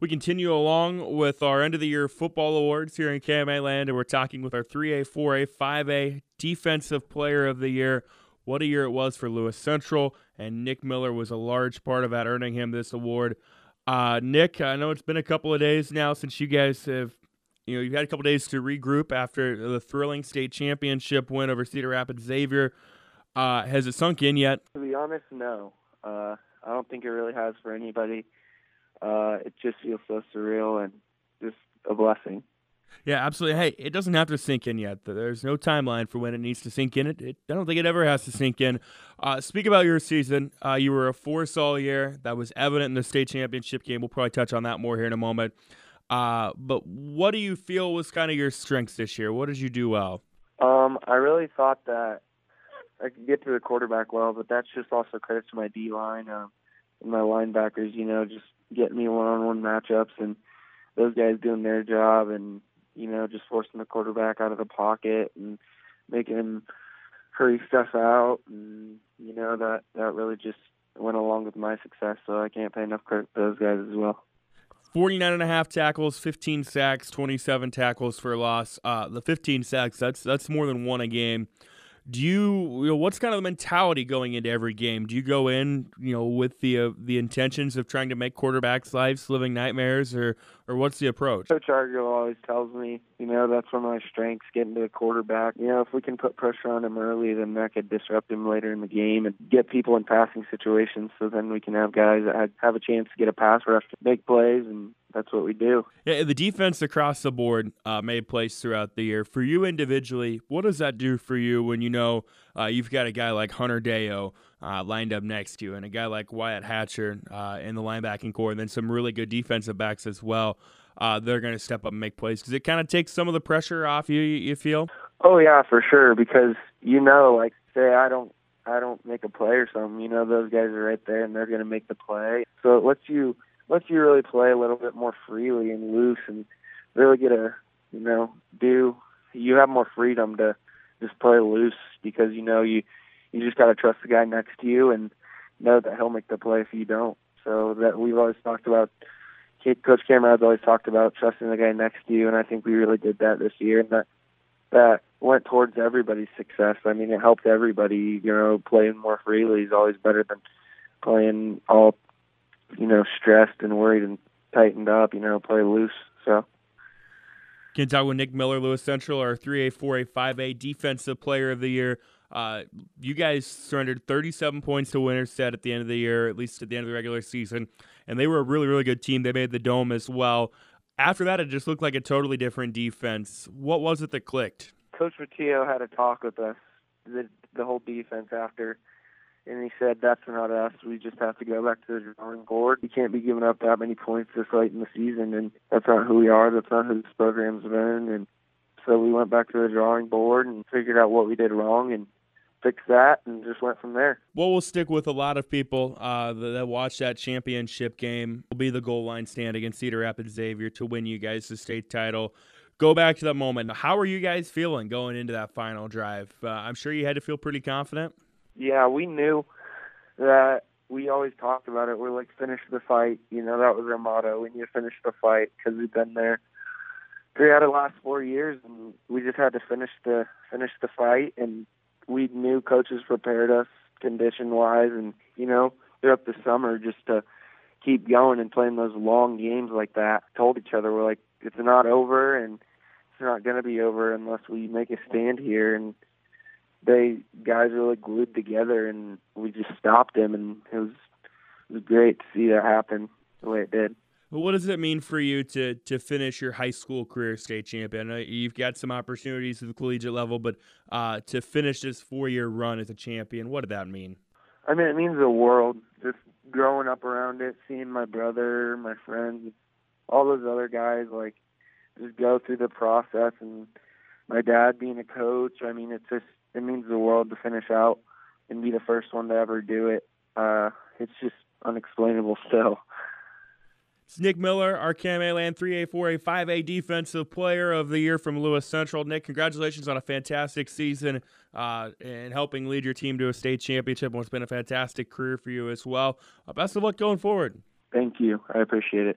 We continue along with our end of the year football awards here in KMA land, and we're talking with our 3A, 4A, 5A Defensive Player of the Year. What a year it was for Lewis Central, and Nick Miller was a large part of that, earning him this award. Uh, Nick, I know it's been a couple of days now since you guys have, you know, you've had a couple days to regroup after the thrilling state championship win over Cedar Rapids Xavier. Uh, has it sunk in yet? To be honest, no. Uh, I don't think it really has for anybody. Uh, it just feels so surreal and just a blessing. Yeah, absolutely. Hey, it doesn't have to sink in yet. There's no timeline for when it needs to sink in. It, it I don't think it ever has to sink in. Uh, speak about your season. Uh, you were a force all year. That was evident in the state championship game. We'll probably touch on that more here in a moment. Uh, but what do you feel was kind of your strengths this year? What did you do well? Um, I really thought that I could get to the quarterback well, but that's just also credit to my D line uh, and my linebackers. You know, just getting me one-on-one matchups and those guys doing their job and you know just forcing the quarterback out of the pocket and making him hurry stuff out. And you know that that really just went along with my success so i can't pay enough credit to those guys as well. 49 and a half tackles 15 sacks 27 tackles for a loss. Uh, the 15 sacks that's that's more than one a game do you, you know, what's kind of the mentality going into every game? Do you go in, you know, with the uh, the intentions of trying to make quarterbacks' lives living nightmares, or or what's the approach? Coach Argo always tells me, you know, that's one of my strengths, getting to the quarterback. You know, if we can put pressure on him early, then that could disrupt him later in the game and get people in passing situations. So then we can have guys that have a chance to get a pass rush, to make plays, and that's what we do. Yeah, the defense across the board uh, made plays throughout the year. For you individually, what does that do for you when you know uh, you've got a guy like Hunter Deo uh, lined up next to you, and a guy like Wyatt Hatcher uh, in the linebacking corps, and then some really good defensive backs as well? Uh, they're going to step up and make plays because it kind of takes some of the pressure off you. You feel? Oh yeah, for sure. Because you know, like say I don't I don't make a play or something, you know, those guys are right there and they're going to make the play. So it lets you lets you really play a little bit more freely and loose and really get a you know do you have more freedom to just play loose because you know you you just got to trust the guy next to you and know that he'll make the play if you don't. So that we've always talked about. Coach Cameron's always talked about trusting the guy next to you, and I think we really did that this year, and that that went towards everybody's success. I mean, it helped everybody. You know, playing more freely is always better than playing all you know, stressed and worried and tightened up, you know, play loose. So. Can talk with Nick Miller, Lewis Central, our 3A, 4A, 5A Defensive Player of the Year. Uh, you guys surrendered 37 points to Winterset at the end of the year, at least at the end of the regular season, and they were a really, really good team. They made the dome as well. After that, it just looked like a totally different defense. What was it that clicked? Coach Matteo had a talk with us, the, the whole defense after and he said that's not us. We just have to go back to the drawing board. We can't be giving up that many points this late in the season, and that's not who we are. That's not who this program's been. And so we went back to the drawing board and figured out what we did wrong and fixed that, and just went from there. What will stick with a lot of people uh, that, that watch that championship game will be the goal line stand against Cedar Rapids Xavier to win you guys the state title go back to that moment. How are you guys feeling going into that final drive? Uh, I'm sure you had to feel pretty confident yeah, we knew that we always talked about it. We're like, finish the fight. You know, that was our motto. We need to finish the fight because we've been there three out of the last four years, and we just had to finish the finish the fight. And we knew coaches prepared us condition wise, and you know, throughout the summer just to keep going and playing those long games like that. Told each other we're like, it's not over, and it's not going to be over unless we make a stand here. And they guys are like glued together, and we just stopped them, and it was it was great to see that happen the way it did. Well, what does it mean for you to to finish your high school career state champion? You've got some opportunities at the collegiate level, but uh, to finish this four year run as a champion, what did that mean? I mean, it means the world. Just growing up around it, seeing my brother, my friends, all those other guys, like just go through the process, and my dad being a coach. I mean, it's just it means the world to finish out and be the first one to ever do it. Uh, it's just unexplainable still. It's Nick Miller, our KMA Land 3A, 4A, 5A Defensive Player of the Year from Lewis Central. Nick, congratulations on a fantastic season uh, and helping lead your team to a state championship. It's been a fantastic career for you as well. Uh, best of luck going forward. Thank you. I appreciate it.